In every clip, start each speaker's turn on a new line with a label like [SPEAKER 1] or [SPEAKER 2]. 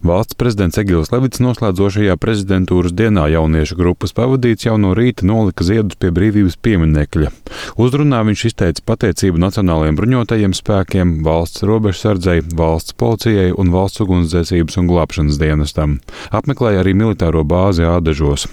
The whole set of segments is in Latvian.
[SPEAKER 1] Valsts prezidents Egils Levits noslēdzošajā prezidentūras dienā jauniešu grupas pavadīts jau no rīta nolika ziedus pie brīvības pieminekļa. Uzrunā viņš izteica pateicību Nacionālajiem bruņotajiem spēkiem, valsts robežsardzei, valsts policijai un valsts ugunsdzēsības un glābšanas dienestam. Apmeklēja arī militāro bāzi Ādažos.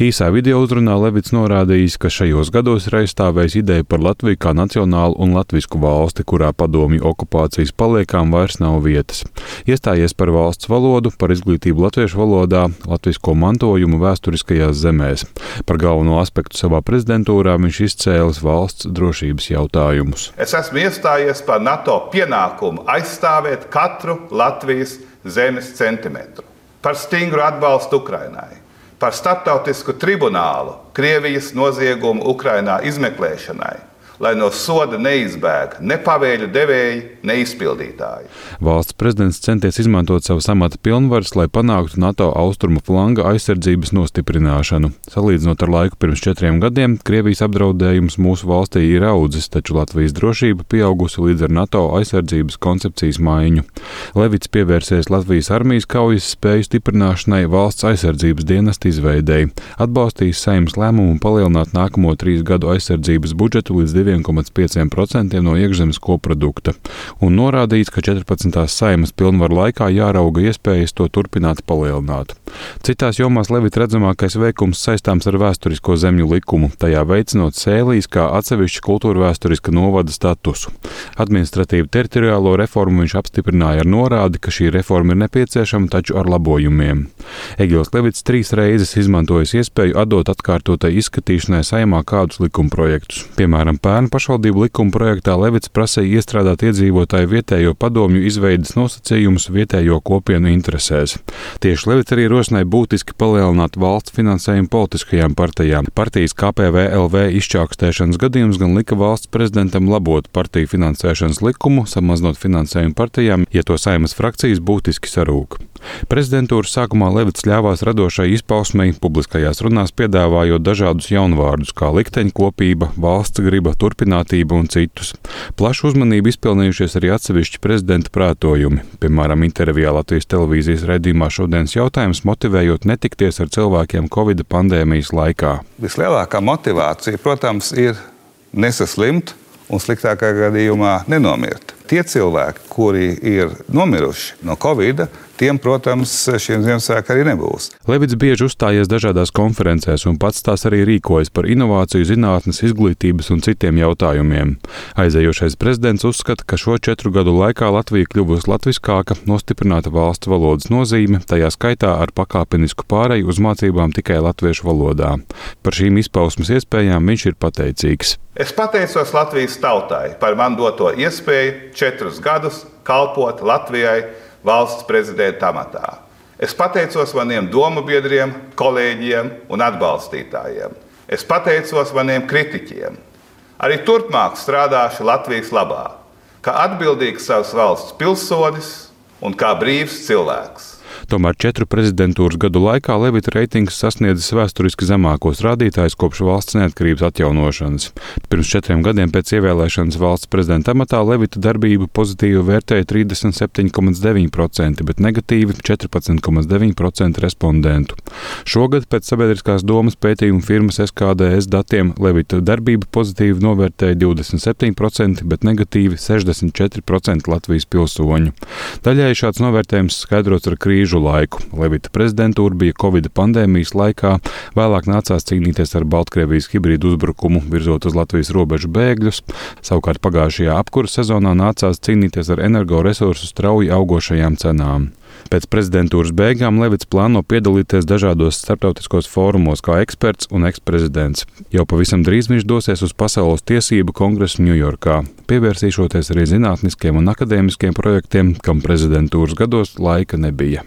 [SPEAKER 1] Īsā video uzrunā Levits norādījis, ka šajos gados ir aizstāvējis ideju par Latviju kā nacionālu un latvisku valsti, kurā padomju okupācijas paliekām vairs nav vietas. Iestājies par valsts valodu, par izglītību latviešu valodā, latvisko mantojumu vēsturiskajās zemēs. Par galveno aspektu savā prezidentūrā viņš izcēlis valsts drošības jautājumus.
[SPEAKER 2] Es esmu iestājies par NATO pienākumu aizstāvēt katru Latvijas zemes centimetru, par stingru atbalstu Ukrainai, par starptautisku tribunālu Krievijas noziegumu Ukrainā izmeklēšanai lai no soda neizbēg ne pavēļu devēji, ne izpildītāji.
[SPEAKER 1] Valsts prezidents centies izmantot savu amata pilnvaras, lai panāktu NATO austrumu flanga aizsardzības nostiprināšanu. Salīdzinot ar laiku pirms četriem gadiem, Krievijas apdraudējums mūsu valstī ir audzis, taču Latvijas drošība pieaugusi līdz ar NATO aizsardzības koncepcijas maiņu. Levits pievērsies Latvijas armijas kaujas spēju stiprināšanai valsts aizsardzības dienesta izveidēji, atbalstīs saimnes lēmumu palielināt nākamo trīs gadu aizsardzības budžetu līdz 2,5% no iekšzemes koprodukta, un norādīts, ka 14. saimas pilnvaru laikā jārauga iespējas to turpināt palielināt. Citās jomās Levita redzamākais veikums saistāms ar vēsturisko zemju likumu, tajā veicinot sēlīs kā atsevišķa kultūra vēsturiska novada statusu. Administratīvu teritoriālo reformu viņš apstiprināja ar norādi, ka šī reforma ir nepieciešama, taču ar labojumiem. Egils Levits trīs reizes izmantojis iespēju atdot atkārtotai izskatīšanai saimā kādus likumprojektus, piemēram, Pērnu pašvaldību likuma projektā Levits prasīja iestrādāt iedzīvotāju vietējo padomju izveidas nosacījumus vietējo kopienu interesēs. Tieši Levits arī rosināja būtiski palielināt valsts finansējumu politiskajām partijām. Partijas KPVLV izčākstēšanas gadījums gan lika valsts prezidentam labot partiju finansēšanas likumu, samazinot finansējumu partijām, ja to saimas frakcijas būtiski sarūk. Prezidentūras sākumā Levits ļāvās radošai izpausmei, publiskajās runās piedāvājot dažādus jaunvārdus, kā likteņkopība, valsts griba, turpinātība un citus. Plašu uzmanību izpelnījušies arī atsevišķi prezidenta prātojumi. Piemēram, intervijā Latvijas televīzijas redzījumā šodienas jautājums motivējot netikties ar cilvēkiem Covid pandēmijas laikā.
[SPEAKER 2] Vislielākā motivācija, protams, ir nesaslimt un sliktākā gadījumā nenomirt. Tie cilvēki, kuri ir nomiruši no Covid, tiem, protams, šiem Ziemassvētkiem arī nebūs.
[SPEAKER 1] Levits bieži uzstājies dažādās konferencēs un pats tās arī rīkojas par inovāciju, zinātnes, izglītības un citiem jautājumiem. Aizējošais prezidents uzskata, ka šo četru gadu laikā Latvija kļuvusi latviskāka, nostiprināta valsts valodas nozīme, tajā skaitā ar pakāpenisku pāreju uz mācībām tikai latviešu valodā. Par šīm izpausmes iespējām viņš ir pateicīgs.
[SPEAKER 2] Es pateicos Latvijas tautai par man doto iespēju četrus gadus kalpot Latvijai valsts prezidenta amatā. Es pateicos maniem domu biedriem, kolēģiem un atbalstītājiem. Es pateicos maniem kritiķiem. Arī turpmāk strādāšu Latvijas labā, kā atbildīgs savas valsts pilsonis un kā brīvs cilvēks.
[SPEAKER 1] Tomēr četru prezidentūras gadu laikā Levita reitings sasniedzis vēsturiski zemākos rādītājus kopš valsts neatkarības atjaunošanas. Pirms četriem gadiem pēc ievēlēšanas valsts prezidenta amatā Levita darbību pozitīvi vērtēja 37,9%, bet negatīvi 14,9% respondentu. Šogad pēc sabiedriskās domas pētījuma firmas SKDS datiem Levita darbību pozitīvi novērtēja 27%, bet negatīvi 64% Latvijas pilsoņu. Daļai šāds novērtējums skaidrots ar krīžu krīžu laiku. Levita prezidentūra bija Covid pandēmijas laikā, vēlāk nācās cīnīties ar Baltkrievijas hibrīdu uzbrukumu, virzot uz Latvijas robežu bēgļus. Savukārt pagājušajā apkura sezonā nācās cīnīties ar energoresursu strauji augošajām cenām. Pēc prezidentūras beigām Levits plāno piedalīties dažādos starptautiskos fórumos kā eksperts un eksprezidents. Jau pavisam drīz viņš dosies uz Pasaules tiesību kongresu Ņujorkā, pievērsīšoties arī zinātniskiem un akadēmiskiem projektiem, kam prezidentūras gados laika nebija.